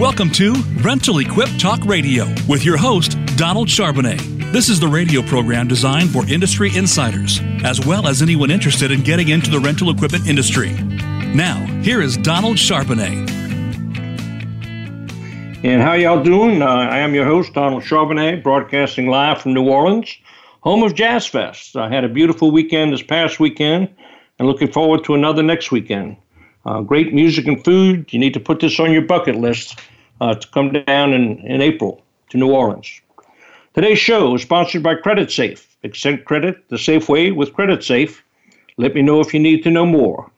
Welcome to Rental Equip Talk Radio with your host, Donald Charbonnet. This is the radio program designed for industry insiders, as well as anyone interested in getting into the rental equipment industry. Now, here is Donald Charbonnet. And how y'all doing? Uh, I am your host, Donald Charbonnet, broadcasting live from New Orleans, home of Jazz Fest. I had a beautiful weekend this past weekend and looking forward to another next weekend. Uh, great music and food. You need to put this on your bucket list uh, to come down in, in April to New Orleans. Today's show is sponsored by Credit Safe. Extend credit the safe way with Credit Safe. Let me know if you need to know more.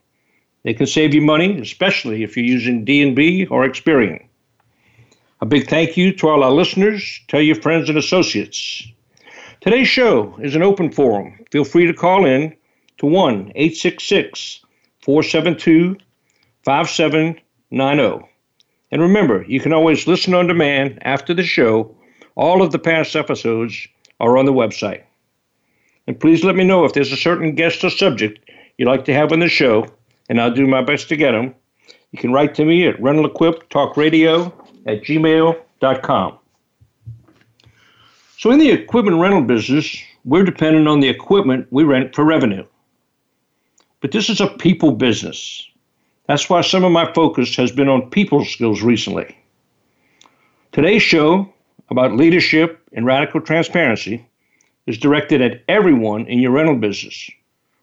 They can save you money, especially if you're using D&B or Experian. A big thank you to all our listeners. Tell your friends and associates. Today's show is an open forum. Feel free to call in to 1 866 472 5790. And remember, you can always listen on demand after the show. All of the past episodes are on the website. And please let me know if there's a certain guest or subject you'd like to have on the show, and I'll do my best to get them. You can write to me at Rental at gmail.com. So, in the equipment rental business, we're dependent on the equipment we rent for revenue. But this is a people business. That's why some of my focus has been on people skills recently. Today's show about leadership and radical transparency is directed at everyone in your rental business,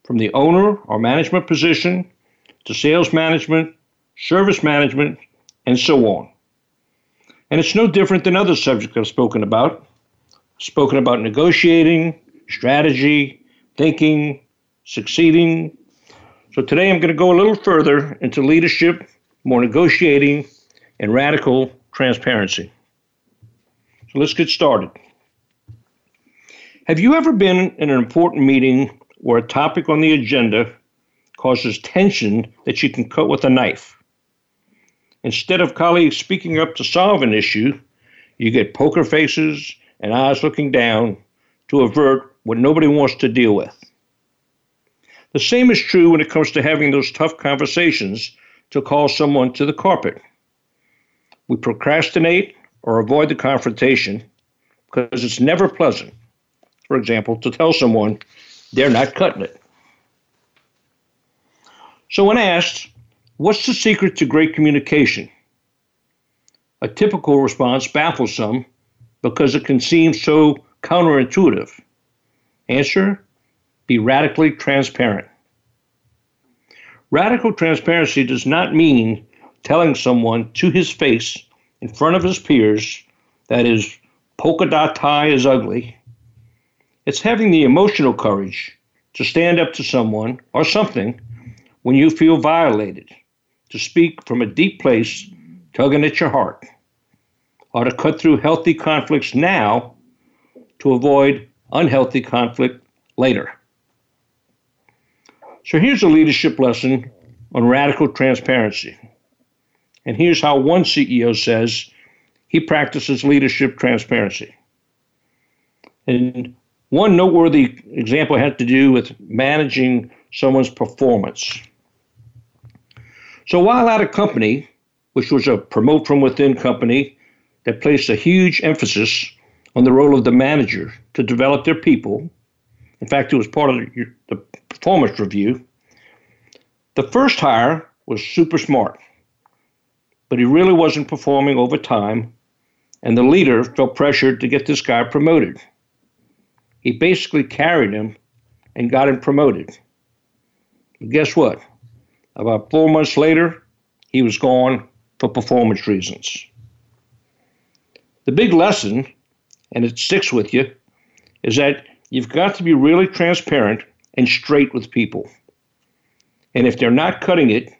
from the owner or management position to sales management, service management, and so on. And it's no different than other subjects I've spoken about. spoken about negotiating, strategy, thinking, succeeding. So today I'm going to go a little further into leadership, more negotiating, and radical transparency. So let's get started. Have you ever been in an important meeting where a topic on the agenda causes tension that you can cut with a knife? Instead of colleagues speaking up to solve an issue, you get poker faces and eyes looking down to avert what nobody wants to deal with. The same is true when it comes to having those tough conversations to call someone to the carpet. We procrastinate or avoid the confrontation because it's never pleasant, for example, to tell someone they're not cutting it. So, when asked, What's the secret to great communication? A typical response baffles some because it can seem so counterintuitive. Answer Be radically transparent. Radical transparency does not mean telling someone to his face in front of his peers that his polka dot tie is ugly. It's having the emotional courage to stand up to someone or something when you feel violated to speak from a deep place tugging at your heart, or to cut through healthy conflicts now to avoid unhealthy conflict later. So here's a leadership lesson on radical transparency. And here's how one CEO says he practices leadership transparency. And one noteworthy example had to do with managing someone's performance. So while at a company, which was a promote from within company that placed a huge emphasis on the role of the manager to develop their people, in fact, it was part of the, performance review. The first hire was super smart, but he really wasn't performing over time, and the leader felt pressured to get this guy promoted. He basically carried him and got him promoted. But guess what? About four months later, he was gone for performance reasons. The big lesson, and it sticks with you, is that you've got to be really transparent and straight with people. And if they're not cutting it,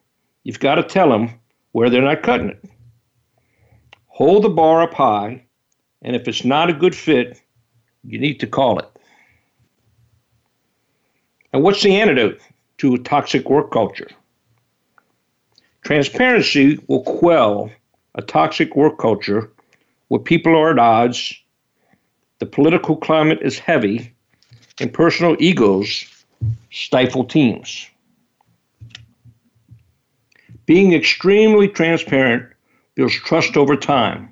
you've got to tell them where they're not cutting it. Hold the bar up high, and if it's not a good fit, you need to call it. And what's the antidote to a toxic work culture? Transparency will quell a toxic work culture where people are at odds, the political climate is heavy, and personal egos stifle teams. Being extremely transparent builds trust over time.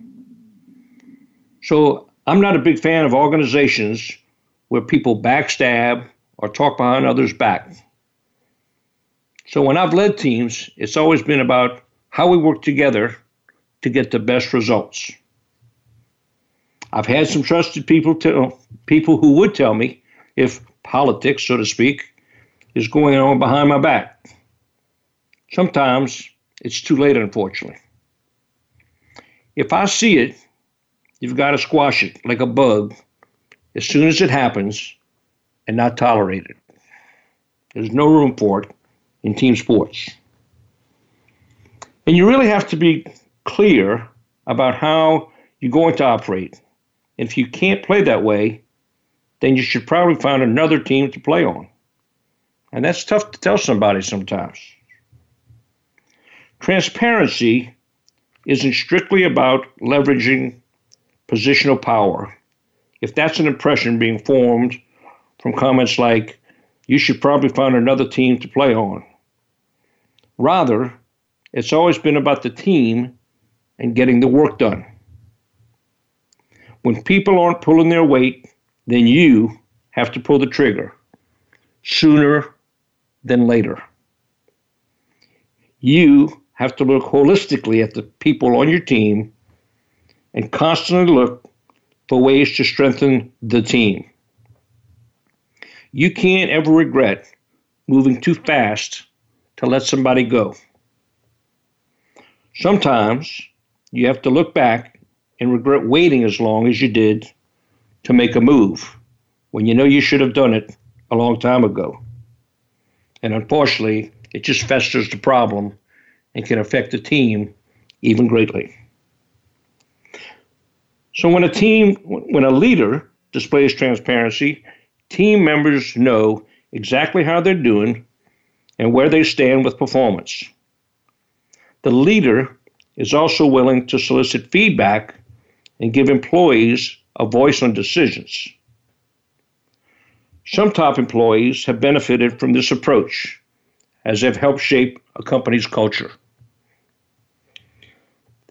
So I'm not a big fan of organizations where people backstab or talk behind others' back. So when I've led teams, it's always been about how we work together to get the best results. I've had some trusted people tell people who would tell me if politics, so to speak, is going on behind my back. Sometimes it's too late, unfortunately. If I see it, you've got to squash it like a bug as soon as it happens and not tolerate it. There's no room for it in team sports. And you really have to be clear about how you're going to operate. If you can't play that way, then you should probably find another team to play on. And that's tough to tell somebody sometimes. Transparency isn't strictly about leveraging positional power. If that's an impression being formed from comments like, you should probably find another team to play on. Rather, it's always been about the team and getting the work done. When people aren't pulling their weight, then you have to pull the trigger sooner than later. You have to look holistically at the people on your team and constantly look for ways to strengthen the team. You can't ever regret moving too fast to let somebody go. Sometimes you have to look back and regret waiting as long as you did to make a move when you know you should have done it a long time ago. And unfortunately, it just festers the problem and can affect the team even greatly. So when a team, when a leader displays transparency, team members know exactly how they're doing and where they stand with performance. The leader is also willing to solicit feedback and give employees a voice on decisions. Some top employees have benefited from this approach as they've helped shape a company's culture.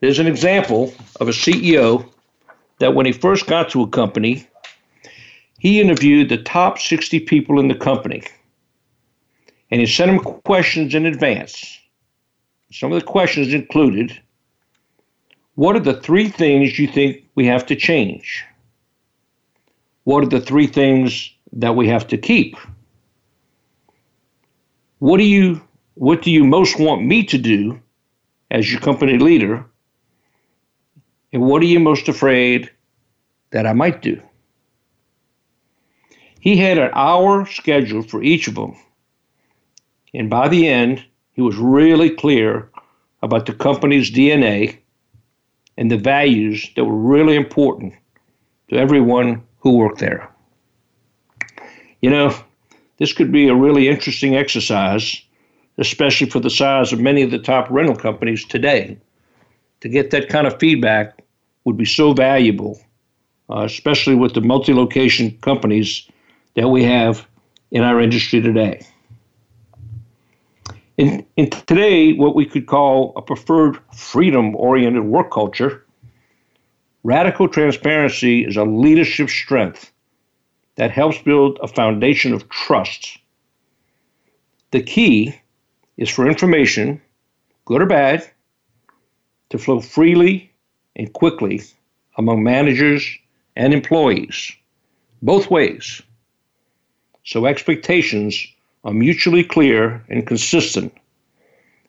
There's an example of a CEO that when he first got to a company, he interviewed the top 60 people in the company and he sent them questions in advance. Some of the questions included What are the three things you think we have to change? What are the three things that we have to keep? What do you what do you most want me to do as your company leader? And what are you most afraid that I might do? He had an hour scheduled for each of them. And by the end, he was really clear about the company's DNA and the values that were really important to everyone who worked there. You know, this could be a really interesting exercise, especially for the size of many of the top rental companies today. To get that kind of feedback would be so valuable, uh, especially with the multi location companies that we have in our industry today. In, in today, what we could call a preferred freedom oriented work culture, radical transparency is a leadership strength that helps build a foundation of trust. The key is for information, good or bad, to flow freely and quickly among managers and employees, both ways. So expectations are mutually clear and consistent,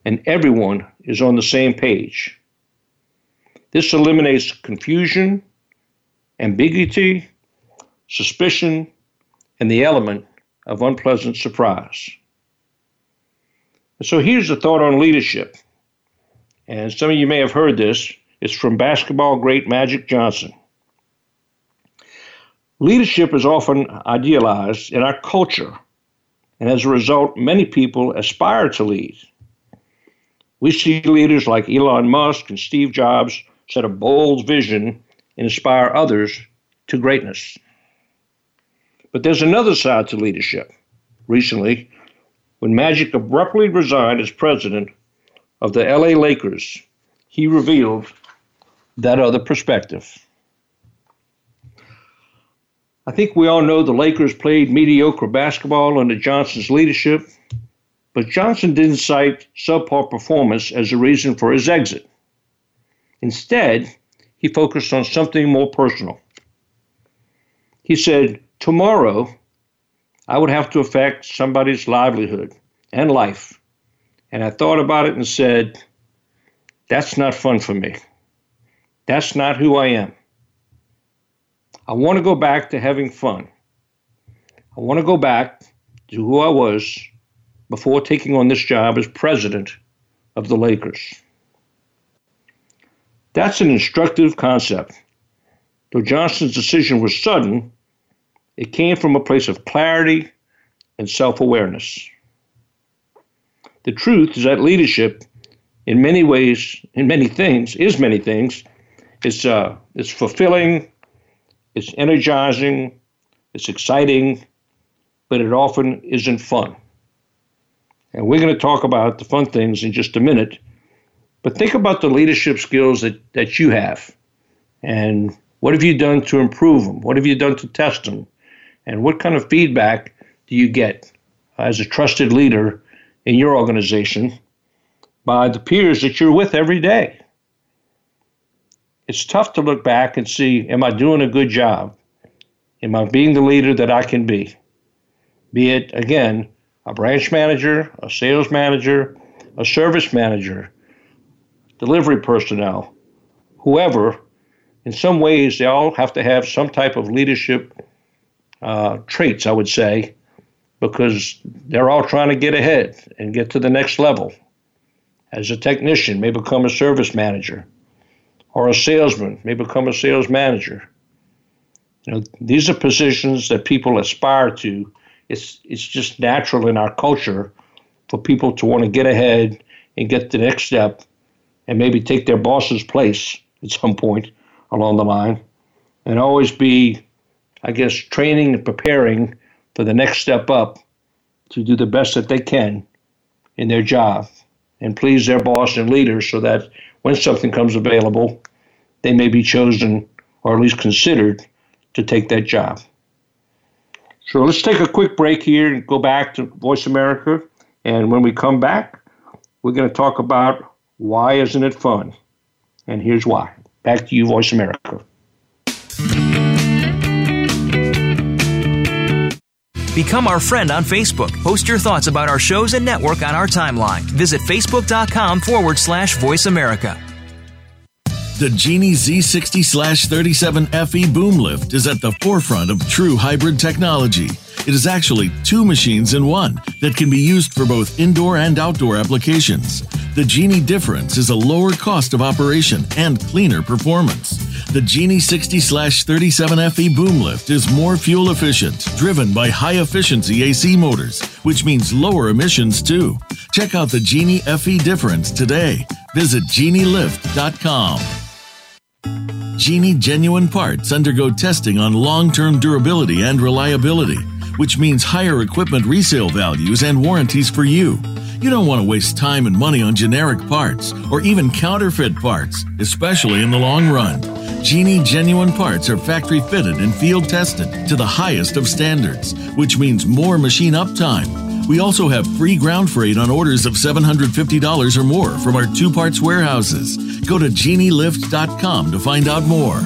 and everyone is on the same page. This eliminates confusion, ambiguity, suspicion, and the element of unpleasant surprise. So here's a thought on leadership. And some of you may have heard this. It's from basketball great Magic Johnson. Leadership is often idealized in our culture, and as a result, many people aspire to lead. We see leaders like Elon Musk and Steve Jobs set a bold vision and inspire others to greatness. But there's another side to leadership. Recently, when Magic abruptly resigned as president of the LA Lakers, he revealed that other perspective. I think we all know the Lakers played mediocre basketball under Johnson's leadership, but Johnson didn't cite subpar performance as a reason for his exit. Instead, he focused on something more personal. He said, Tomorrow, I would have to affect somebody's livelihood and life. And I thought about it and said, That's not fun for me. That's not who I am. I want to go back to having fun. I want to go back to who I was before taking on this job as president of the Lakers. That's an instructive concept. Though Johnson's decision was sudden, it came from a place of clarity and self awareness. The truth is that leadership, in many ways, in many things, is many things. It's, uh, it's fulfilling, it's energizing, it's exciting, but it often isn't fun. And we're going to talk about the fun things in just a minute. But think about the leadership skills that, that you have. And what have you done to improve them? What have you done to test them? And what kind of feedback do you get as a trusted leader in your organization by the peers that you're with every day? It's tough to look back and see, am I doing a good job? Am I being the leader that I can be? Be it, again, a branch manager, a sales manager, a service manager, delivery personnel, whoever, in some ways, they all have to have some type of leadership uh, traits, I would say, because they're all trying to get ahead and get to the next level. As a technician, may become a service manager, or a salesman, may become a sales manager. You know, these are positions that people aspire to. It's it's just natural in our culture for people to want to get ahead and get the next step, and maybe take their boss's place at some point along the line, and always be I guess, training and preparing for the next step up to do the best that they can in their job and please their boss and leaders so that when something comes available, they may be chosen or at least considered to take that job. So let's take a quick break here and go back to Voice America. And when we come back, we're going to talk about why isn't it fun? And here's why. Back to you, Voice America. Become our friend on Facebook. Post your thoughts about our shows and network on our timeline. Visit facebook.com forward slash voice America. The Genie Z60 slash 37 FE boom lift is at the forefront of true hybrid technology. It is actually two machines in one that can be used for both indoor and outdoor applications. The Genie difference is a lower cost of operation and cleaner performance. The Genie 60 37 FE boom lift is more fuel efficient, driven by high efficiency AC motors, which means lower emissions too. Check out the Genie FE difference today. Visit genielift.com. Genie genuine parts undergo testing on long term durability and reliability, which means higher equipment resale values and warranties for you. You don't want to waste time and money on generic parts or even counterfeit parts, especially in the long run. Genie genuine parts are factory fitted and field tested to the highest of standards, which means more machine uptime. We also have free ground freight on orders of $750 or more from our two parts warehouses. Go to genielift.com to find out more.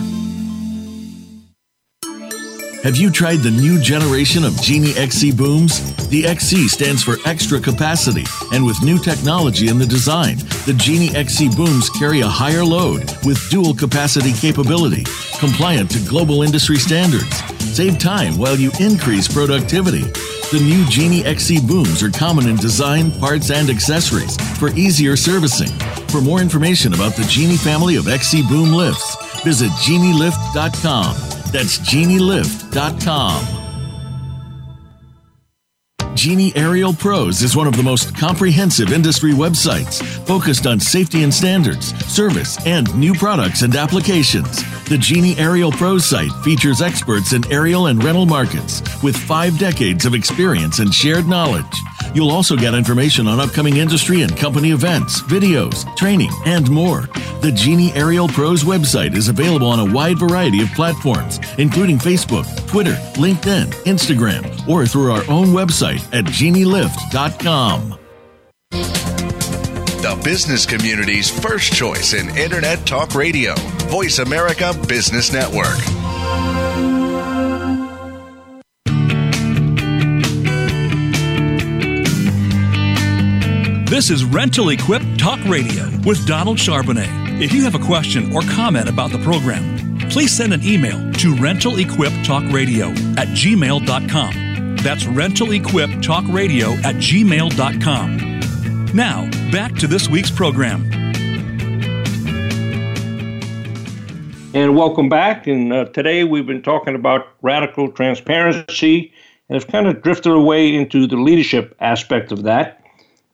Have you tried the new generation of Genie XC booms? The XC stands for extra capacity, and with new technology in the design, the Genie XC booms carry a higher load with dual capacity capability, compliant to global industry standards. Save time while you increase productivity. The new Genie XC booms are common in design, parts, and accessories for easier servicing. For more information about the Genie family of XC boom lifts, visit genielift.com. That's genielift.com. Genie Aerial Pros is one of the most comprehensive industry websites focused on safety and standards, service, and new products and applications. The Genie Aerial Pros site features experts in aerial and rental markets with five decades of experience and shared knowledge. You'll also get information on upcoming industry and company events, videos, training, and more. The Genie Aerial Pros website is available on a wide variety of platforms, including Facebook, Twitter, LinkedIn, Instagram, or through our own website at genielift.com. Business community's first choice in Internet Talk Radio, Voice America Business Network. This is Rental Equip Talk Radio with Donald Charbonnet. If you have a question or comment about the program, please send an email to rentalequiptalkradio at gmail.com. That's rentalequiptalkradio at gmail.com. Now, back to this week's program. And welcome back. And uh, today we've been talking about radical transparency and have kind of drifted away into the leadership aspect of that.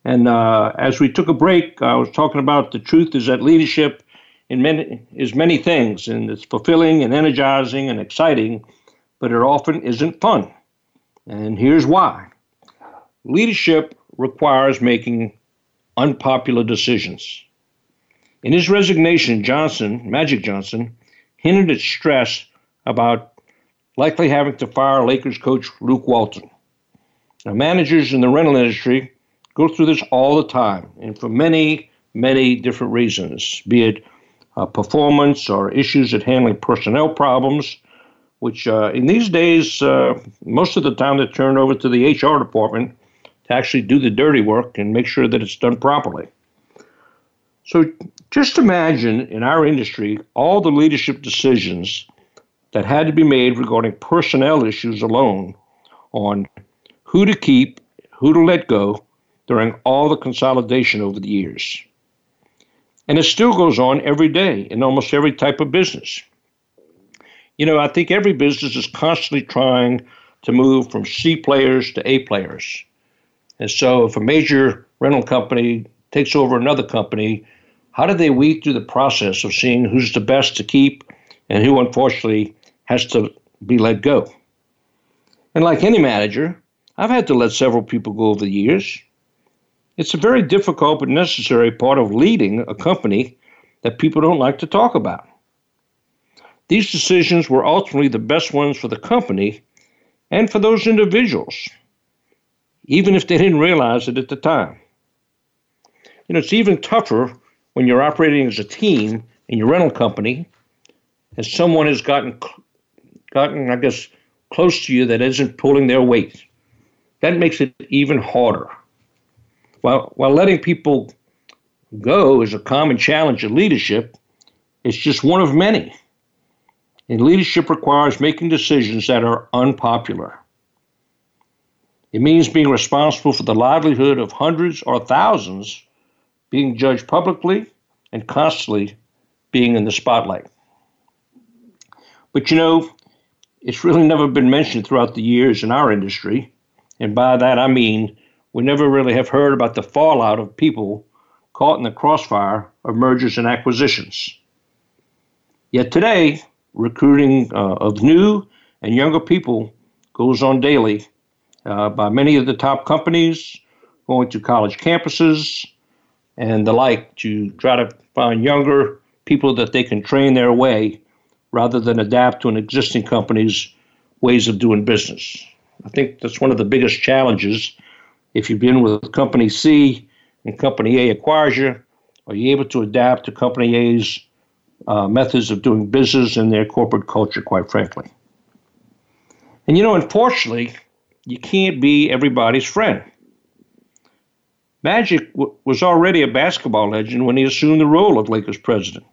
And uh, as we took a break, I was talking about the truth is that leadership in many, is many things, and it's fulfilling and energizing and exciting, but it often isn't fun. And here's why leadership requires making unpopular decisions. In his resignation, Johnson, Magic Johnson, hinted at stress about likely having to fire Lakers coach Luke Walton. Now, managers in the rental industry go through this all the time, and for many, many different reasons, be it uh, performance or issues at handling personnel problems, which uh, in these days, uh, most of the time they're turned over to the HR department to actually do the dirty work and make sure that it's done properly. So just imagine in our industry all the leadership decisions that had to be made regarding personnel issues alone on who to keep, who to let go, during all the consolidation over the years. And it still goes on every day in almost every type of business. You know, I think every business is constantly trying to move from C players to A players. And so if a major rental company takes over another company, how do they weed through the process of seeing who's the best to keep and who unfortunately has to be let go? And like any manager, I've had to let several people go over the years. It's a very difficult but necessary part of leading a company that people don't like to talk about. These decisions were ultimately the best ones for the company and for those individuals, even if they didn't realize it at the time. You know, it's even tougher when you're operating as a team in your rental company and someone has gotten, gotten, I guess, close to you that isn't pulling their weight. That makes it even harder. While, while letting people go is a common challenge in leadership, it's just one of many. And leadership requires making decisions that are unpopular. It means being responsible for the livelihood of hundreds or thousands, being judged publicly, and constantly being in the spotlight. But you know, it's really never been mentioned throughout the years in our industry. And by that I mean we never really have heard about the fallout of people caught in the crossfire of mergers and acquisitions. Yet today, recruiting uh, of new and younger people goes on daily uh, by many of the top companies, going to college campuses and the like to try to find younger people that they can train their way rather than adapt to an existing company's ways of doing business. I think that's one of the biggest challenges if you've been with Company C and Company A acquires you, are you able to adapt to Company A's uh, methods of doing business and their corporate culture, quite frankly? And you know, unfortunately, you can't be everybody's friend. Magic w- was already a basketball legend when he assumed the role of Lakers president.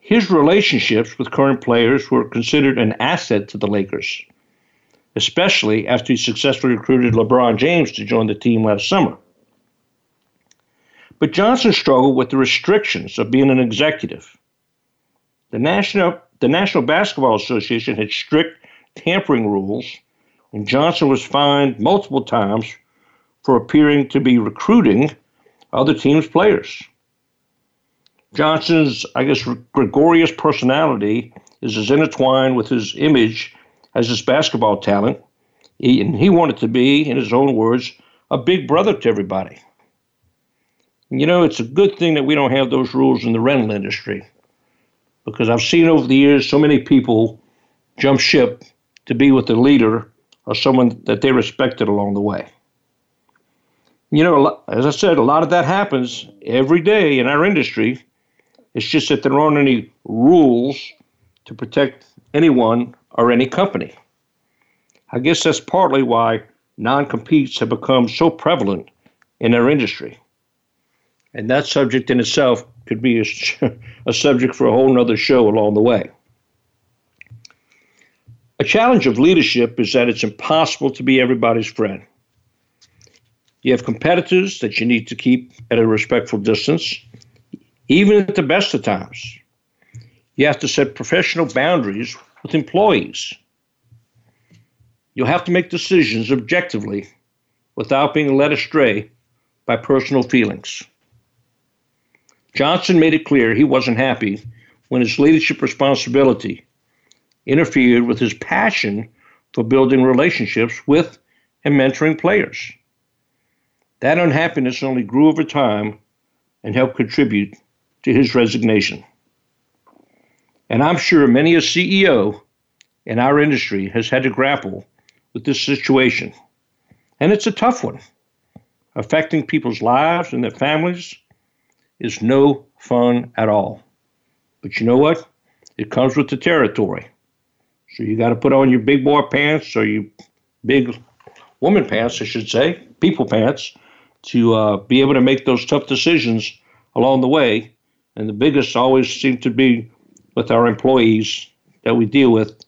His relationships with current players were considered an asset to the Lakers especially after he successfully recruited LeBron James to join the team last summer. But Johnson struggled with the restrictions of being an executive. The National, the National Basketball Association had strict tampering rules, and Johnson was fined multiple times for appearing to be recruiting other teams' players. Johnson's, I guess, gregarious personality is as intertwined with his image as his basketball talent. He, and he wanted to be, in his own words, a big brother to everybody. You know, it's a good thing that we don't have those rules in the rental industry because I've seen over the years so many people jump ship to be with a leader or someone that they respected along the way. You know, as I said, a lot of that happens every day in our industry. It's just that there aren't any rules to protect anyone or any company. I guess that's partly why non competes have become so prevalent in our industry. And that subject in itself could be a, a subject for a whole other show along the way. A challenge of leadership is that it's impossible to be everybody's friend. You have competitors that you need to keep at a respectful distance, even at the best of times. You have to set professional boundaries with employees. You'll have to make decisions objectively without being led astray by personal feelings. Johnson made it clear he wasn't happy when his leadership responsibility interfered with his passion for building relationships with and mentoring players. That unhappiness only grew over time and helped contribute to his resignation. And I'm sure many a CEO in our industry has had to grapple with this situation. And it's a tough one. Affecting people's lives and their families is no fun at all. But you know what? It comes with the territory. So you got to put on your big boy pants or your big woman pants, I should say, people pants, to uh, be able to make those tough decisions along the way. And the biggest always seem to be with our employees that we deal with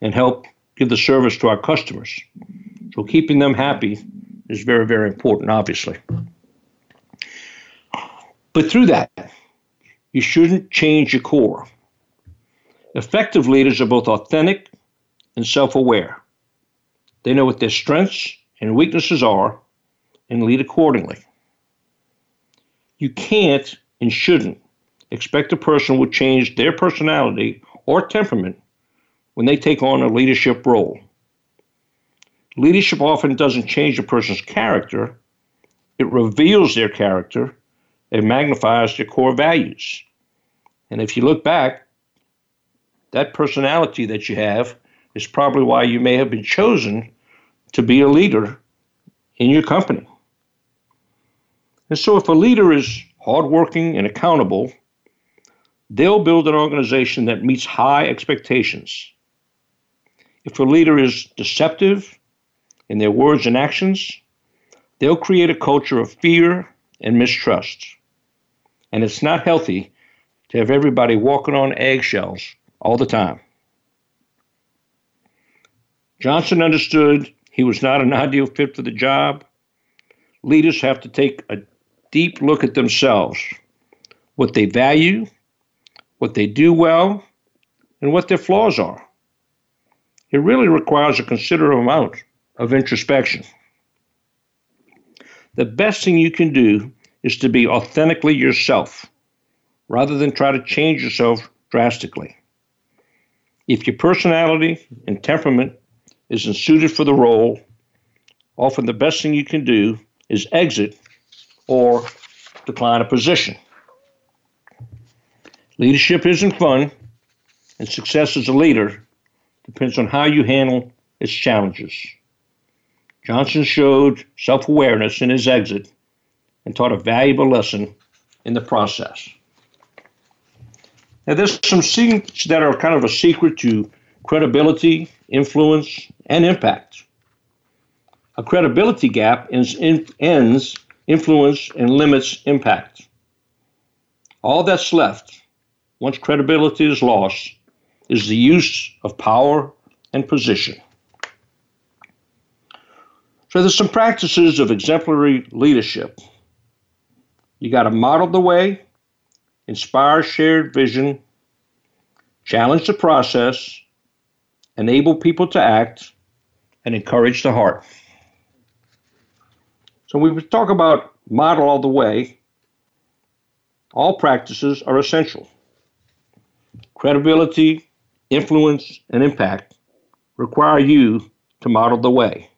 and help give the service to our customers. So keeping them happy is very, very important, obviously. But through that, you shouldn't change your core. Effective leaders are both authentic and self aware. They know what their strengths and weaknesses are and lead accordingly. You can't and shouldn't expect a person will change their personality or temperament when they take on a leadership role. Leadership often doesn't change a person's character, it reveals their character it magnifies their core values. And if you look back, that personality that you have is probably why you may have been chosen to be a leader in your company. And so, if a leader is hardworking and accountable, they'll build an organization that meets high expectations. If a leader is deceptive in their words and actions, they'll create a culture of fear and mistrust. And it's not healthy to have everybody walking on eggshells all the time. Johnson understood he was not an ideal fit for the job. Leaders have to take a deep look at themselves, what they value, what they do well, and what their flaws are. It really requires a considerable amount of introspection. The best thing you can do is to be authentically yourself rather than try to change yourself drastically. If your personality and temperament isn't suited for the role, often the best thing you can do is exit or decline a position. Leadership isn't fun, and success as a leader depends on how you handle its challenges. Johnson showed self awareness in his exit and taught a valuable lesson in the process. Now, there's some things that are kind of a secret to credibility, influence, and impact. A credibility gap ends, ends influence and limits impact. All that's left, once credibility is lost, is the use of power and position. So there's some practices of exemplary leadership you got to model the way, inspire shared vision, challenge the process, enable people to act, and encourage the heart. So we talk about model all the way. All practices are essential. Credibility, influence, and impact require you to model the way.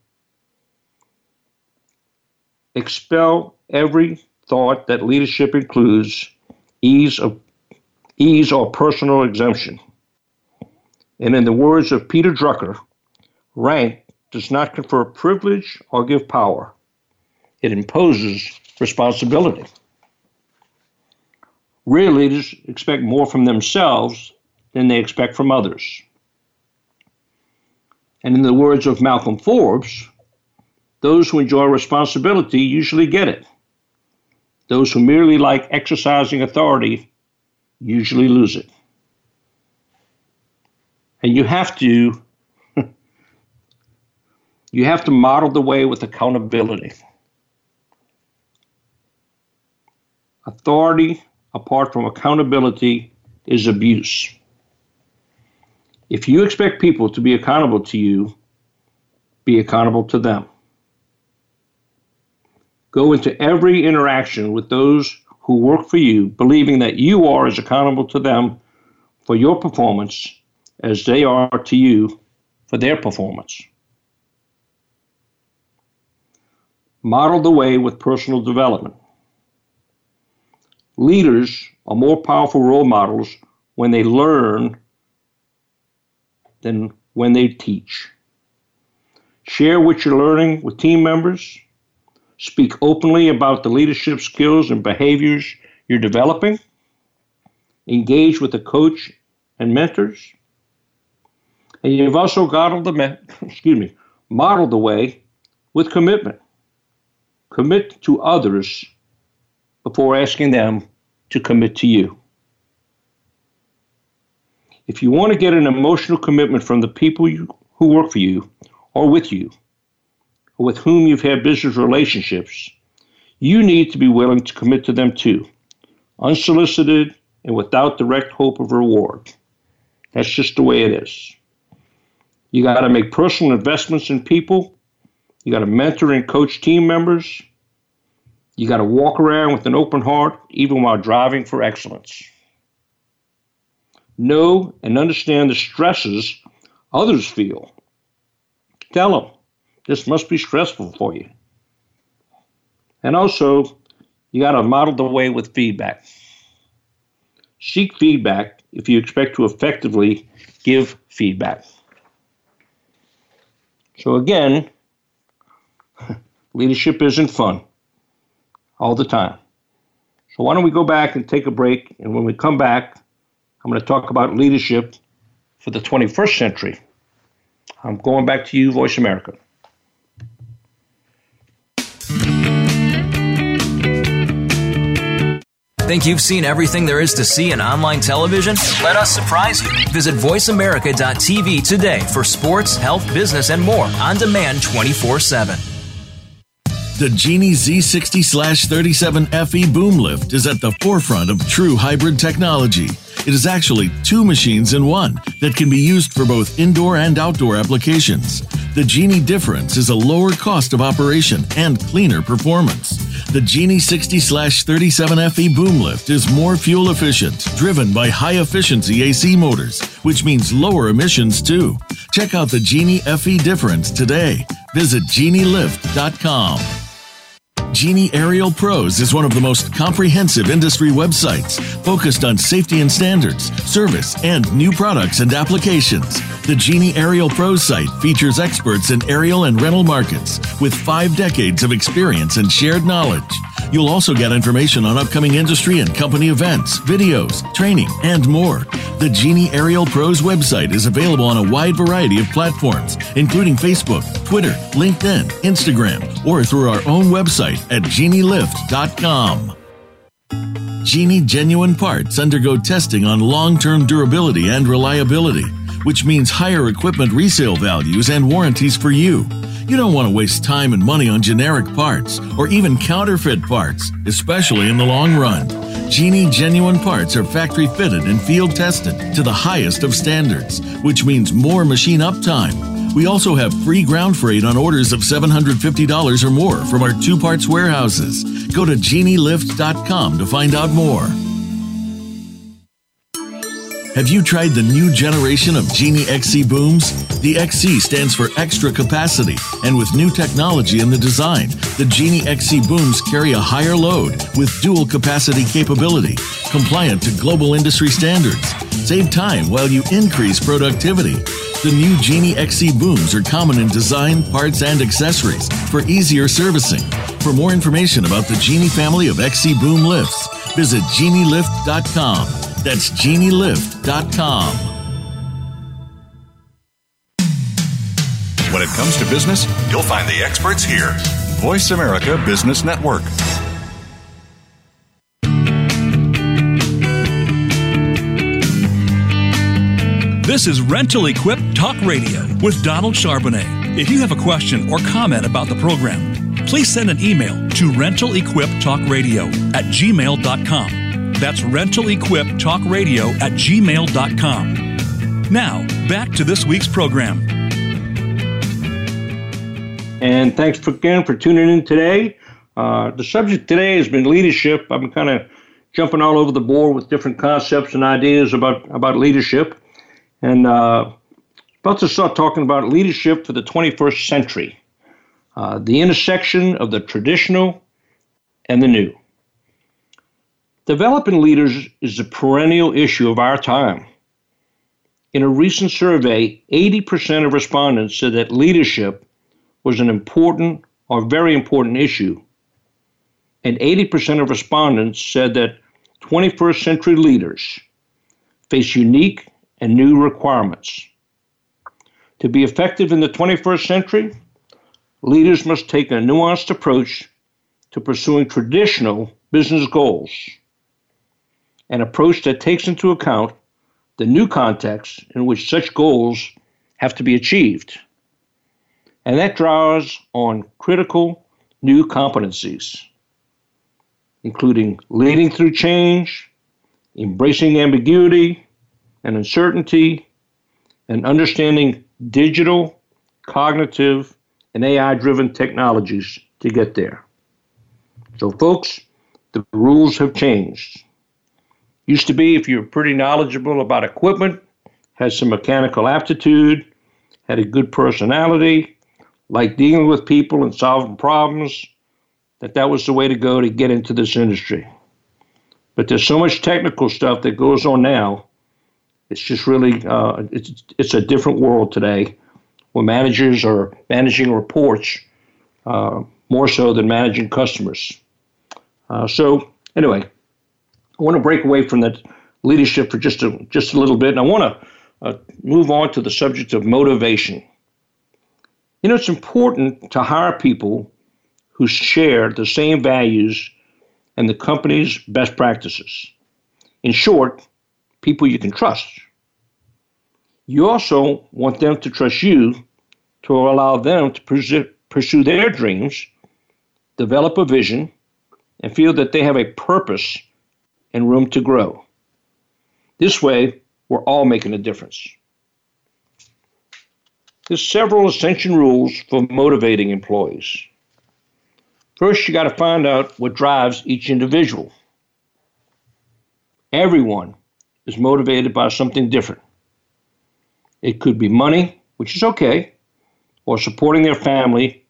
Expel every thought that leadership includes ease of ease or personal exemption. And in the words of Peter Drucker, rank does not confer privilege or give power. It imposes responsibility. Real leaders expect more from themselves than they expect from others. And in the words of Malcolm Forbes, those who enjoy responsibility usually get it. Those who merely like exercising authority usually lose it. And you have to you have to model the way with accountability. Authority apart from accountability is abuse. If you expect people to be accountable to you, be accountable to them. Go into every interaction with those who work for you believing that you are as accountable to them for your performance as they are to you for their performance. Model the way with personal development. Leaders are more powerful role models when they learn than when they teach. Share what you're learning with team members. Speak openly about the leadership skills and behaviors you're developing. Engage with the coach and mentors. And you've also got the excuse me, modeled the way with commitment. Commit to others before asking them to commit to you. If you want to get an emotional commitment from the people you, who work for you or with you, or with whom you've had business relationships, you need to be willing to commit to them too, unsolicited and without direct hope of reward. That's just the way it is. You got to make personal investments in people. You got to mentor and coach team members. You got to walk around with an open heart, even while driving for excellence. Know and understand the stresses others feel. Tell them this must be stressful for you. And also, you got to model the way with feedback. Seek feedback if you expect to effectively give feedback. So, again, leadership isn't fun all the time. So, why don't we go back and take a break? And when we come back, I'm going to talk about leadership for the 21st century. I'm going back to you, Voice America. Think you've seen everything there is to see in online television? Let us surprise you. Visit VoiceAmerica.tv today for sports, health, business, and more on demand 24 7. The Genie Z60 37 FE boom lift is at the forefront of true hybrid technology. It is actually two machines in one that can be used for both indoor and outdoor applications. The Genie difference is a lower cost of operation and cleaner performance. The Genie 60 37 FE boom lift is more fuel efficient, driven by high efficiency AC motors, which means lower emissions too. Check out the Genie FE difference today. Visit genielift.com. Genie Aerial Pros is one of the most comprehensive industry websites focused on safety and standards, service, and new products and applications. The Genie Aerial Pros site features experts in aerial and rental markets with five decades of experience and shared knowledge. You'll also get information on upcoming industry and company events, videos, training, and more. The Genie Aerial Pros website is available on a wide variety of platforms, including Facebook, Twitter, LinkedIn, Instagram, or through our own website at genielift.com. Genie genuine parts undergo testing on long term durability and reliability, which means higher equipment resale values and warranties for you. You don't want to waste time and money on generic parts or even counterfeit parts, especially in the long run. Genie genuine parts are factory fitted and field tested to the highest of standards, which means more machine uptime we also have free ground freight on orders of $750 or more from our two parts warehouses. Go to genielift.com to find out more. Have you tried the new generation of Genie XC booms? The XC stands for extra capacity, and with new technology in the design, the Genie XC booms carry a higher load with dual capacity capability, compliant to global industry standards. Save time while you increase productivity. The new Genie XC booms are common in design, parts, and accessories for easier servicing. For more information about the Genie family of XC boom lifts, visit genielift.com. That's genielift.com. When it comes to business, you'll find the experts here. Voice America Business Network. This is Rental Equip Talk Radio with Donald Charbonnet. If you have a question or comment about the program, please send an email to rentalequiptalkradio at gmail.com. That's rentalequiptalkradio at gmail.com. Now, back to this week's program. And thanks again for tuning in today. Uh, the subject today has been leadership. I've been kind of jumping all over the board with different concepts and ideas about, about leadership. And uh, about to start talking about leadership for the 21st century, uh, the intersection of the traditional and the new. Developing leaders is a perennial issue of our time. In a recent survey, 80% of respondents said that leadership was an important or very important issue. And 80% of respondents said that 21st century leaders face unique and new requirements. To be effective in the 21st century, leaders must take a nuanced approach to pursuing traditional business goals, an approach that takes into account the new context in which such goals have to be achieved. And that draws on critical new competencies, including leading through change, embracing ambiguity, and uncertainty and understanding digital, cognitive, and AI driven technologies to get there. So, folks, the rules have changed. Used to be if you're pretty knowledgeable about equipment, had some mechanical aptitude, had a good personality, liked dealing with people and solving problems, that that was the way to go to get into this industry. But there's so much technical stuff that goes on now it's just really uh, it's it's a different world today, where managers are managing reports uh, more so than managing customers. Uh, so anyway, I want to break away from that leadership for just a just a little bit, and I want to uh, move on to the subject of motivation. You know, it's important to hire people who share the same values and the company's best practices. In short, people you can trust. You also want them to trust you to allow them to pursue their dreams, develop a vision, and feel that they have a purpose and room to grow. This way, we're all making a difference. There's several essential rules for motivating employees. First, you got to find out what drives each individual. Everyone is motivated by something different. It could be money, which is okay, or supporting their family,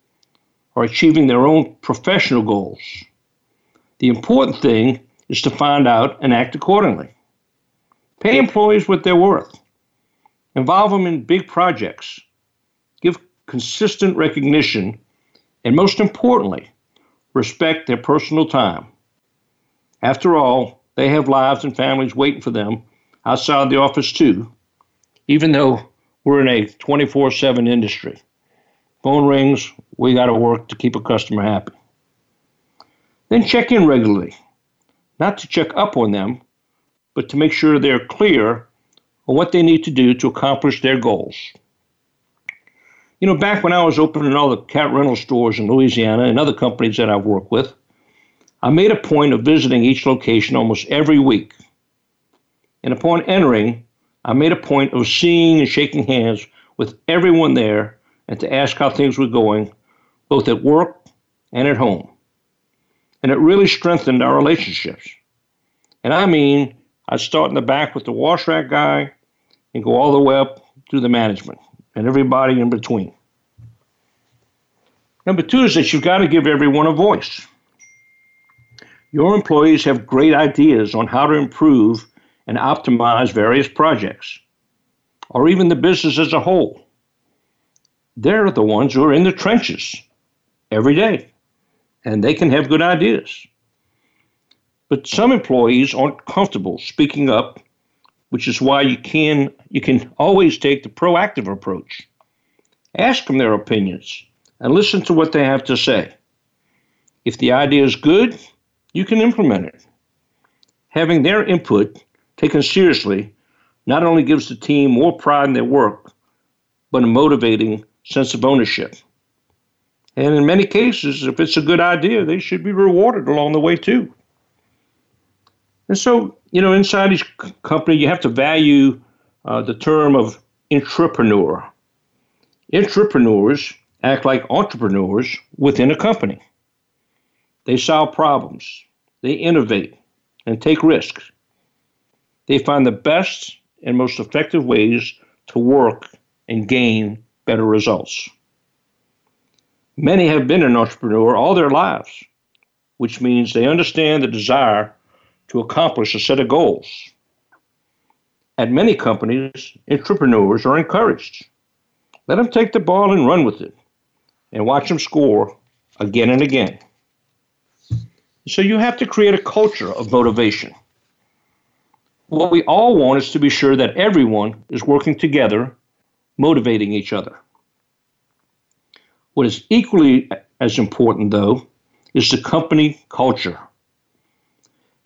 or achieving their own professional goals. The important thing is to find out and act accordingly. Pay employees what they're worth. Involve them in big projects. Give consistent recognition. And most importantly, respect their personal time. After all, they have lives and families waiting for them outside the office too, even though we're in a 24 7 industry. Phone rings, we got to work to keep a customer happy. Then check in regularly, not to check up on them, but to make sure they're clear on what they need to do to accomplish their goals. You know, back when I was opening all the cat rental stores in Louisiana and other companies that I've worked with, I made a point of visiting each location almost every week. And upon entering, I made a point of seeing and shaking hands with everyone there and to ask how things were going, both at work and at home. And it really strengthened our relationships. And I mean I'd start in the back with the wash rack guy and go all the way up to the management and everybody in between. Number two is that you've got to give everyone a voice. Your employees have great ideas on how to improve and optimize various projects, or even the business as a whole. They're the ones who are in the trenches every day, and they can have good ideas. But some employees aren't comfortable speaking up, which is why you can you can always take the proactive approach. Ask them their opinions and listen to what they have to say. If the idea is good, you can implement it. Having their input taken seriously not only gives the team more pride in their work, but a motivating sense of ownership. And in many cases, if it's a good idea, they should be rewarded along the way too. And so, you know, inside each company, you have to value uh, the term of intrapreneur. Intrapreneurs act like entrepreneurs within a company. They solve problems, they innovate, and take risks. They find the best and most effective ways to work and gain better results. Many have been an entrepreneur all their lives, which means they understand the desire to accomplish a set of goals. At many companies, intrapreneurs are encouraged. Let them take the ball and run with it, and watch them score again and again. So you have to create a culture of motivation. What we all want is to be sure that everyone is working together, motivating each other. What is equally as important, though, is the company culture.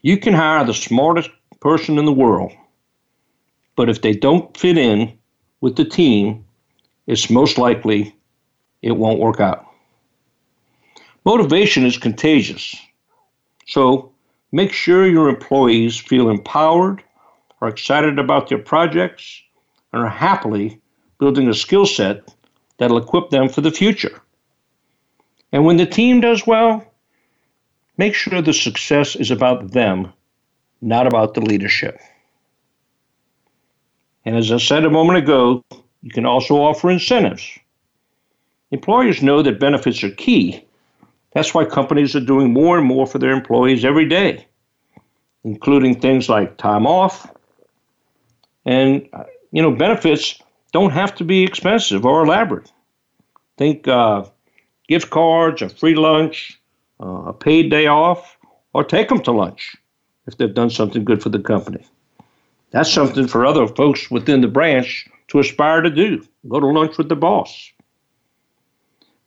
You can hire the smartest person in the world, but if they don't fit in with the team, it's most likely it won't work out. Motivation is contagious. So make sure your employees feel empowered, are excited about their projects, and are happily building a skill set that'll equip them for the future. And when the team does well, Make sure the success is about them, not about the leadership. And as I said a moment ago, you can also offer incentives. Employers know that benefits are key. That's why companies are doing more and more for their employees every day, including things like time off. And, uh, you know, benefits don't have to be expensive or elaborate. Think uh, gift cards, a free lunch, uh, a paid day off, or take them to lunch if they've done something good for the company. That's something for other folks within the branch to aspire to do go to lunch with the boss.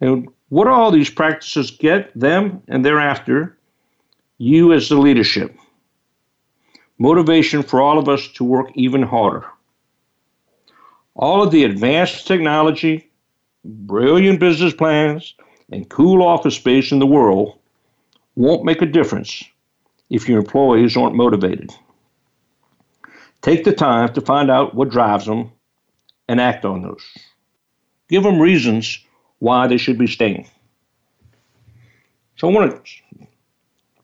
And what all these practices get them and thereafter, you as the leadership. Motivation for all of us to work even harder. All of the advanced technology, brilliant business plans, and cool office space in the world won't make a difference if your employees aren't motivated. Take the time to find out what drives them and act on those. Give them reasons why they should be staying. So I want to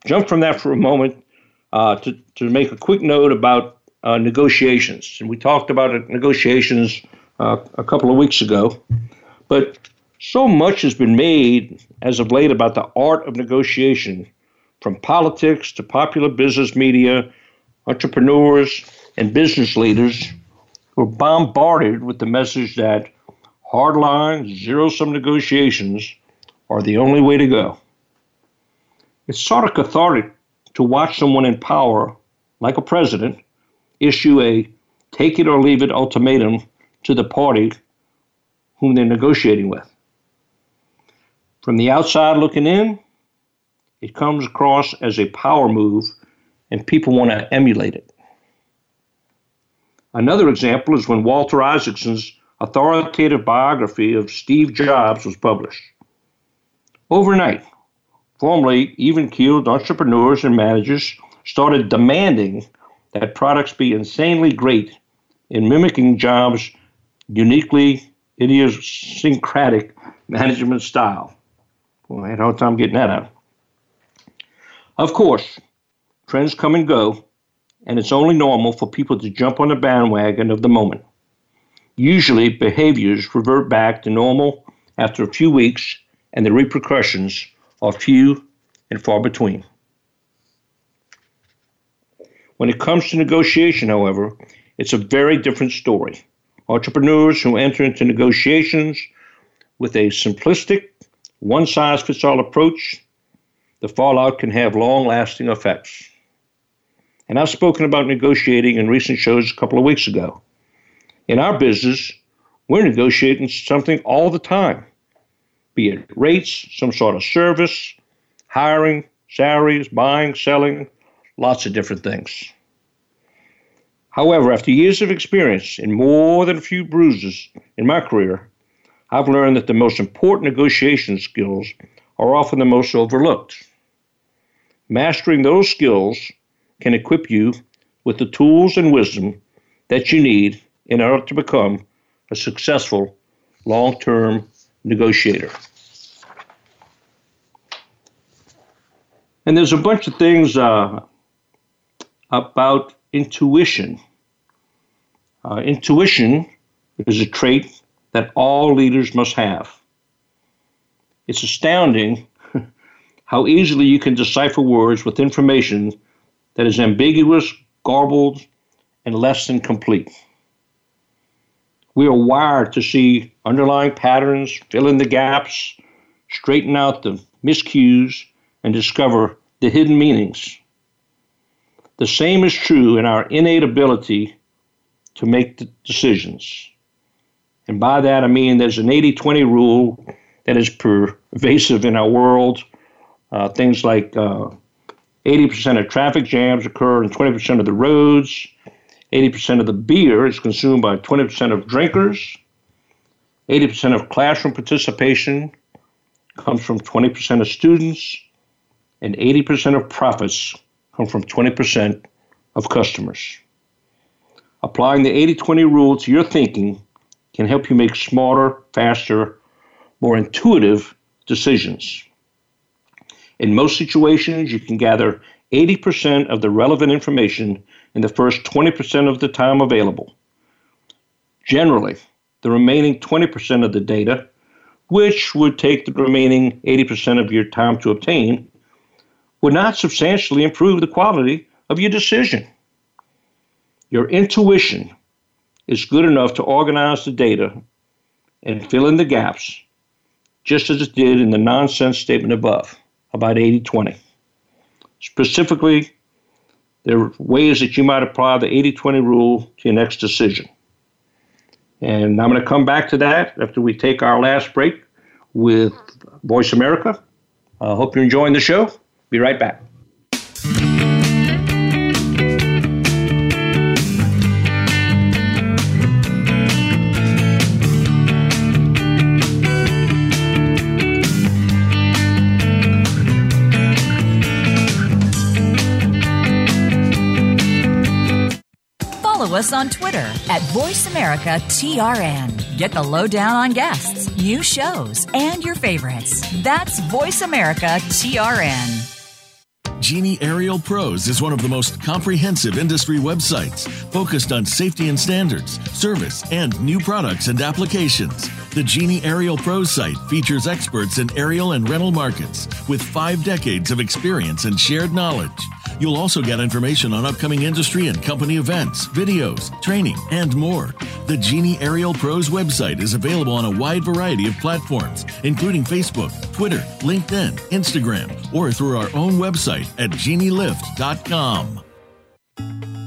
jump from that for a moment uh, to, to make a quick note about uh, negotiations. And we talked about negotiations uh, a couple of weeks ago. But so much has been made as of late about the art of negotiation, from politics to popular business media, entrepreneurs, and business leaders who are bombarded with the message that hardline, zero sum negotiations are the only way to go. It's sort of cathartic to watch someone in power, like a president, issue a take it or leave it ultimatum to the party whom they're negotiating with. From the outside looking in, it comes across as a power move, and people want to emulate it. Another example is when Walter Isaacson's authoritative biography of Steve Jobs was published. Overnight, formerly even keeled entrepreneurs and managers started demanding that products be insanely great in mimicking Jobs' uniquely idiosyncratic management style. Well, I had a hard time getting that out. Of course, trends come and go, and it's only normal for people to jump on the bandwagon of the moment. Usually, behaviors revert back to normal after a few weeks, and the repercussions are few and far between. When it comes to negotiation, however, it's a very different story. Entrepreneurs who enter into negotiations with a simplistic, one size fits all approach, the fallout can have long lasting effects. And I've spoken about negotiating in recent shows a couple of weeks ago. In our business, we're negotiating something all the time, be it rates, some sort of service, hiring, salaries, buying, selling, lots of different things. However, after years of experience and more than a few bruises in my career, I've learned that the most important negotiation skills are often the most overlooked. Mastering those skills can equip you with the tools and wisdom that you need in order to become a successful long term negotiator. And there's a bunch of things uh, about intuition. Uh, intuition is a trait that all leaders must have. It's astounding how easily you can decipher words with information that is ambiguous, garbled, and less than complete. We are wired to see underlying patterns, fill in the gaps, straighten out the miscues, and discover the hidden meanings. The same is true in our innate ability to make decisions. And by that I mean there's an 80 20 rule that is pervasive in our world. Uh, things like uh, 80% of traffic jams occur in 20% of the roads, 80% of the beer is consumed by 20% of drinkers, 80% of classroom participation comes from 20% of students, and 80% of profits come from 20% of customers. Applying the 80 20 rule to your thinking can help you make smarter, faster, more intuitive decisions. In most situations, you can gather 80% of the relevant information in the first 20% of the time available. Generally, the remaining 20% of the data, which would take the remaining 80% of your time to obtain, would not substantially improve the quality of your decision. Your intuition is good enough to organize the data and fill in the gaps, just as it did in the nonsense statement above about 80 20. Specifically, there are ways that you might apply the 80 20 rule to your next decision. And I'm going to come back to that after we take our last break with Voice America. I hope you're enjoying the show. Be right back. Follow us on Twitter at VoiceAmericaTRN. Get the lowdown on guests, new shows, and your favorites. That's VoiceAmericaTRN. Genie Aerial Pros is one of the most comprehensive industry websites focused on safety and standards, service, and new products and applications. The Genie Aerial Pros site features experts in aerial and rental markets with five decades of experience and shared knowledge. You'll also get information on upcoming industry and company events, videos, training, and more. The Genie Aerial Pros website is available on a wide variety of platforms, including Facebook, Twitter, LinkedIn, Instagram, or through our own website at genielift.com.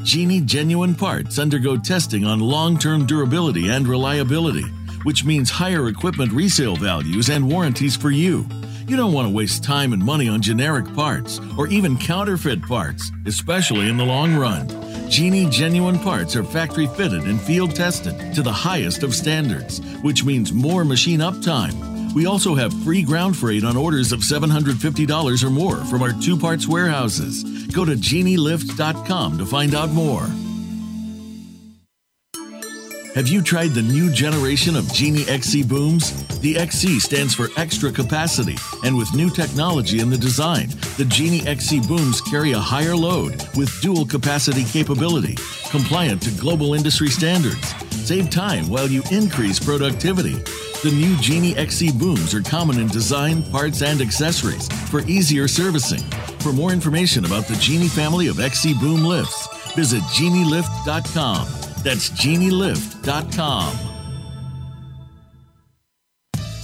Genie genuine parts undergo testing on long term durability and reliability, which means higher equipment resale values and warranties for you. You don't want to waste time and money on generic parts or even counterfeit parts, especially in the long run. Genie genuine parts are factory fitted and field tested to the highest of standards, which means more machine uptime. We also have free ground freight on orders of $750 or more from our two parts warehouses. Go to genielift.com to find out more. Have you tried the new generation of Genie XC booms? The XC stands for extra capacity, and with new technology in the design, the Genie XC booms carry a higher load with dual capacity capability, compliant to global industry standards. Save time while you increase productivity. The new Genie XC booms are common in design, parts, and accessories for easier servicing. For more information about the Genie family of XC boom lifts, visit genielift.com. That's genielift.com.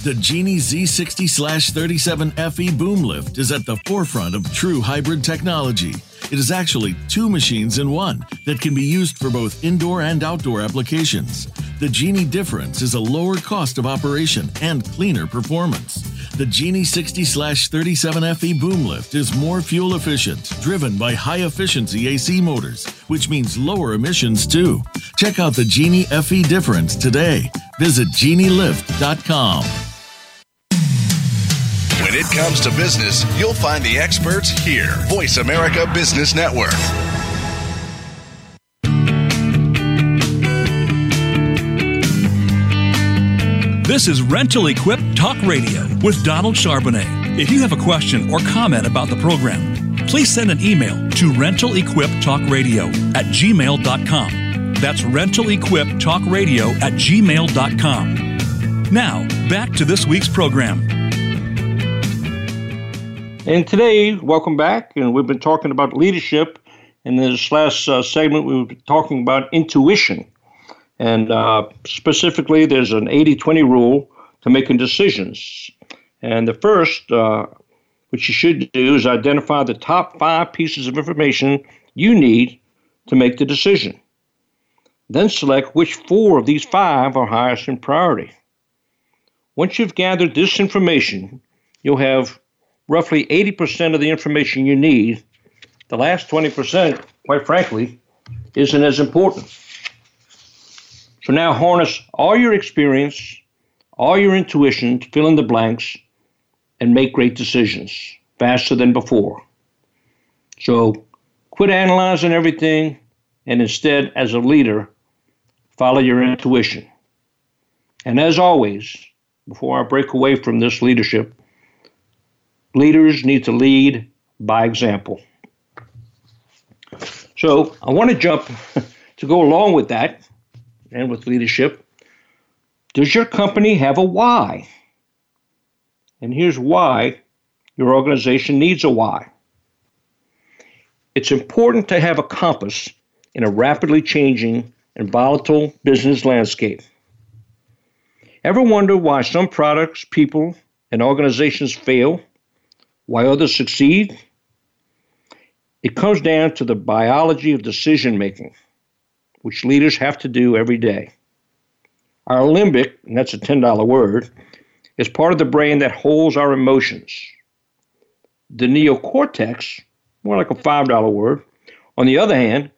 The Genie Z60 37 FE boom lift is at the forefront of true hybrid technology. It is actually two machines in one that can be used for both indoor and outdoor applications. The Genie difference is a lower cost of operation and cleaner performance. The Genie 60 37 FE boom lift is more fuel efficient, driven by high efficiency AC motors, which means lower emissions too. Check out the Genie FE difference today. Visit genielift.com. When it comes to business, you'll find the experts here. Voice America Business Network. This is Rental Equip Talk Radio with Donald Charbonnet. If you have a question or comment about the program, please send an email to rentalequiptalkradio at gmail.com. That's rentalequiptalkradio at gmail.com. Now, back to this week's program. And today, welcome back. And we've been talking about leadership. In this last uh, segment, we were talking about intuition. And uh, specifically, there's an 80 20 rule to making decisions. And the first, uh, which you should do, is identify the top five pieces of information you need to make the decision. Then select which four of these five are highest in priority. Once you've gathered this information, you'll have roughly 80% of the information you need. The last 20%, quite frankly, isn't as important. So now harness all your experience, all your intuition to fill in the blanks and make great decisions faster than before. So quit analyzing everything and instead, as a leader, follow your intuition. And as always, before I break away from this leadership, leaders need to lead by example. So I want to jump to go along with that and with leadership. Does your company have a why? And here's why your organization needs a why. It's important to have a compass in a rapidly changing and volatile business landscape. Ever wonder why some products, people, and organizations fail, why others succeed? It comes down to the biology of decision making which leaders have to do every day. Our limbic, and that's a $10 word, is part of the brain that holds our emotions. The neocortex, more like a $5 word, on the other hand,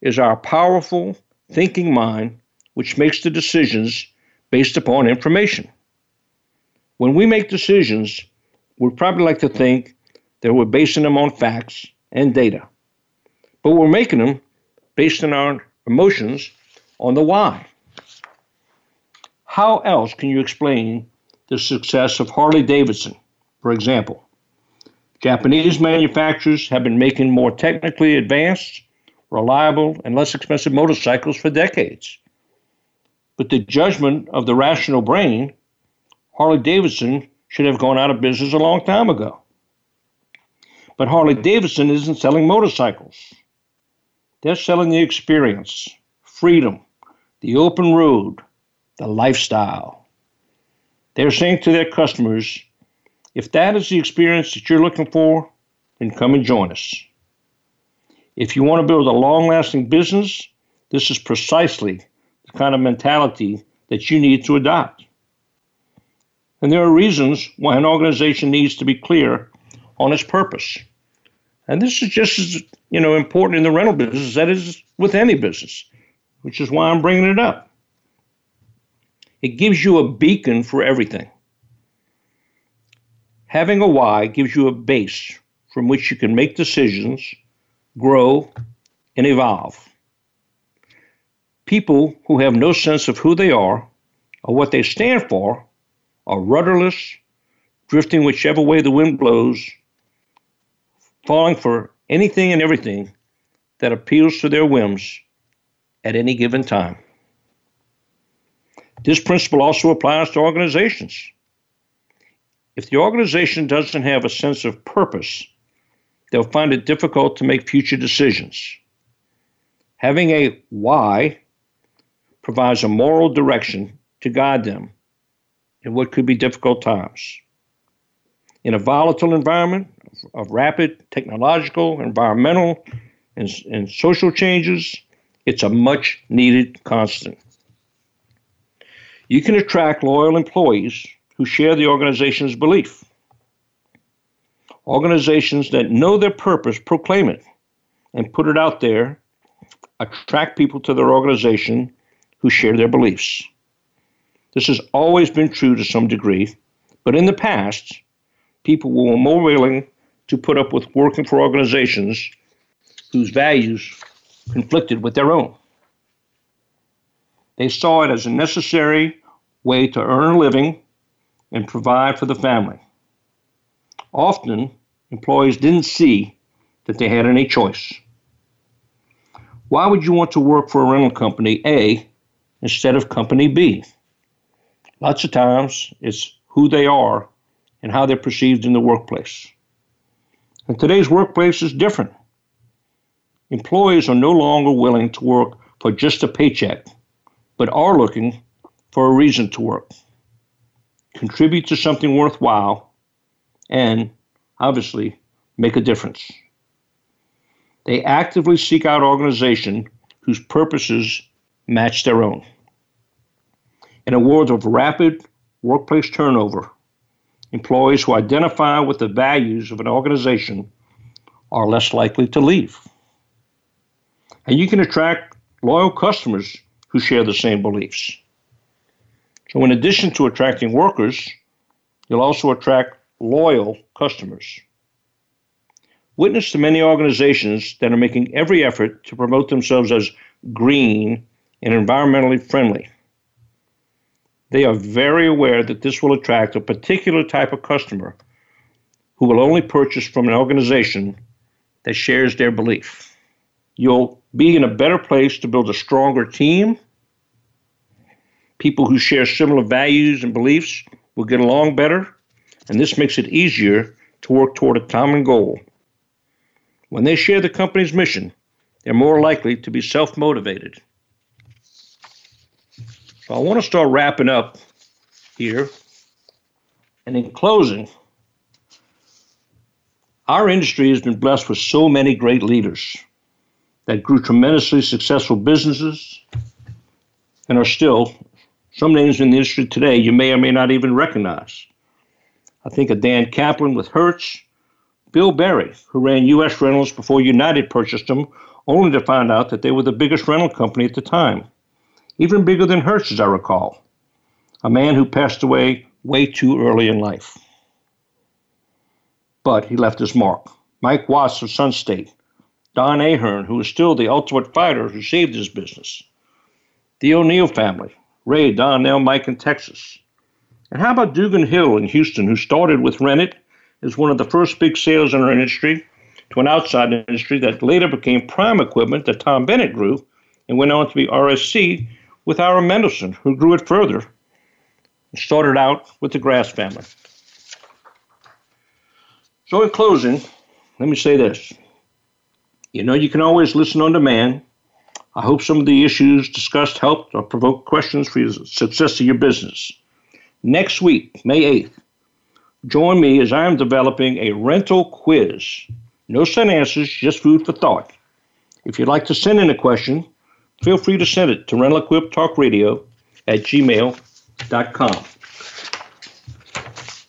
is our powerful thinking mind, which makes the decisions based upon information. When we make decisions, we'd probably like to think that we're basing them on facts and data. But we're making them based on our emotions on the why. How else can you explain the success of Harley Davidson, for example? Japanese manufacturers have been making more technically advanced, reliable, and less expensive motorcycles for decades. But the judgment of the rational brain, Harley Davidson should have gone out of business a long time ago. But Harley Davidson isn't selling motorcycles. They're selling the experience, freedom, the open road, the lifestyle. They're saying to their customers, if that is the experience that you're looking for, then come and join us. If you want to build a long lasting business, this is precisely the kind of mentality that you need to adopt. And there are reasons why an organization needs to be clear on its purpose. And this is just as you know important in the rental business as that is with any business, which is why I'm bringing it up. It gives you a beacon for everything. Having a why gives you a base from which you can make decisions, grow, and evolve. People who have no sense of who they are or what they stand for are rudderless, drifting whichever way the wind blows, falling for anything and everything that appeals to their whims at any given time. This principle also applies to organizations. If the organization doesn't have a sense of purpose, they'll find it difficult to make future decisions. Having a why provides a moral direction to guide them in what could be difficult times. In a volatile environment of rapid technological, environmental, and, and social changes, it's a much needed constant. You can attract loyal employees who share the organization's belief. Organizations that know their purpose proclaim it and put it out there, attract people to their organization who share their beliefs. This has always been true to some degree, but in the past, people were more willing to put up with working for organizations whose values conflicted with their own. They saw it as a necessary way to earn a living and provide for the family. Often, employees didn't see that they had any choice. Why would you want to work for a rental company A instead of company B? Lots of times it's who they are and how they're perceived in the workplace. And today's workplace is different. Employees are no longer willing to work for just a paycheck, but are looking for a reason to work, contribute to something worthwhile, and obviously make a difference. They actively seek out organizations whose purposes match their own. In a world of rapid workplace turnover, employees who identify with the values of an organization are less likely to leave. And you can attract loyal customers who share the same beliefs. So, in addition to attracting workers, you'll also attract loyal customers. Witness to many organizations that are making every effort to promote themselves as green and environmentally friendly. They are very aware that this will attract a particular type of customer who will only purchase from an organization that shares their belief. You'll be in a better place to build a stronger team. People who share similar values and beliefs will get along better, and this makes it easier to work toward a common goal. When they share the company's mission, they're more likely to be self motivated I want to start wrapping up here. And in closing, our industry has been blessed with so many great leaders that grew tremendously successful businesses and are still some names in the industry today you may or may not even recognize. I think of Dan Kaplan with Hertz, Bill Berry, who ran U.S. Rentals before United purchased them, only to find out that they were the biggest rental company at the time even bigger than Hertz, as I recall, a man who passed away way too early in life. But he left his mark. Mike Watts of Sunstate, Don Ahern, who is still the ultimate fighter who saved his business, the O'Neill family, Ray, Don, Nell, Mike in Texas. And how about Dugan Hill in Houston, who started with Rennet as one of the first big sales in our industry to an outside industry that later became prime equipment that Tom Bennett grew and went on to be RSC with Ira Mendelson, who grew it further and started out with the Grass family. So, in closing, let me say this. You know, you can always listen on demand. I hope some of the issues discussed helped or provoked questions for the success of your business. Next week, May 8th, join me as I am developing a rental quiz. No sent answers, just food for thought. If you'd like to send in a question, feel free to send it to Rental Equip Talk Radio at gmail.com.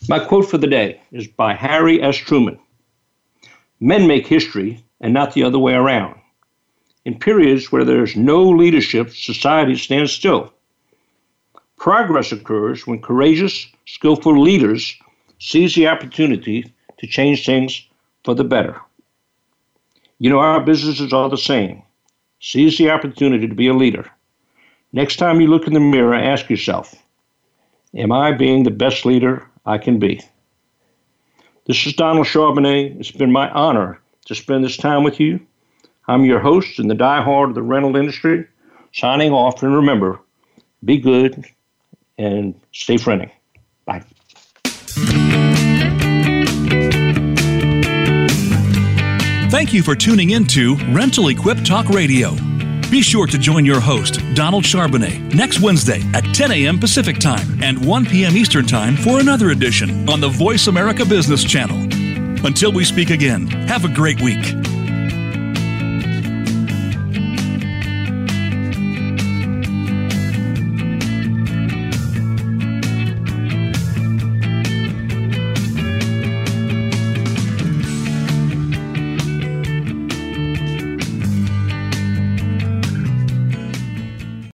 My quote for the day is by Harry S. Truman Men make history and not the other way around. In periods where there is no leadership, society stands still. Progress occurs when courageous, skillful leaders seize the opportunity to change things for the better. You know, our businesses are the same. Seize the opportunity to be a leader. Next time you look in the mirror, ask yourself Am I being the best leader I can be? This is Donald Charbonnet. It's been my honor to spend this time with you. I'm your host and the diehard of the rental industry, signing off. And remember, be good and stay friendly. Thank you for tuning in to Rental Equip Talk Radio. Be sure to join your host, Donald Charbonnet, next Wednesday at 10 a.m. Pacific Time and 1 p.m. Eastern Time for another edition on the Voice America Business Channel. Until we speak again, have a great week.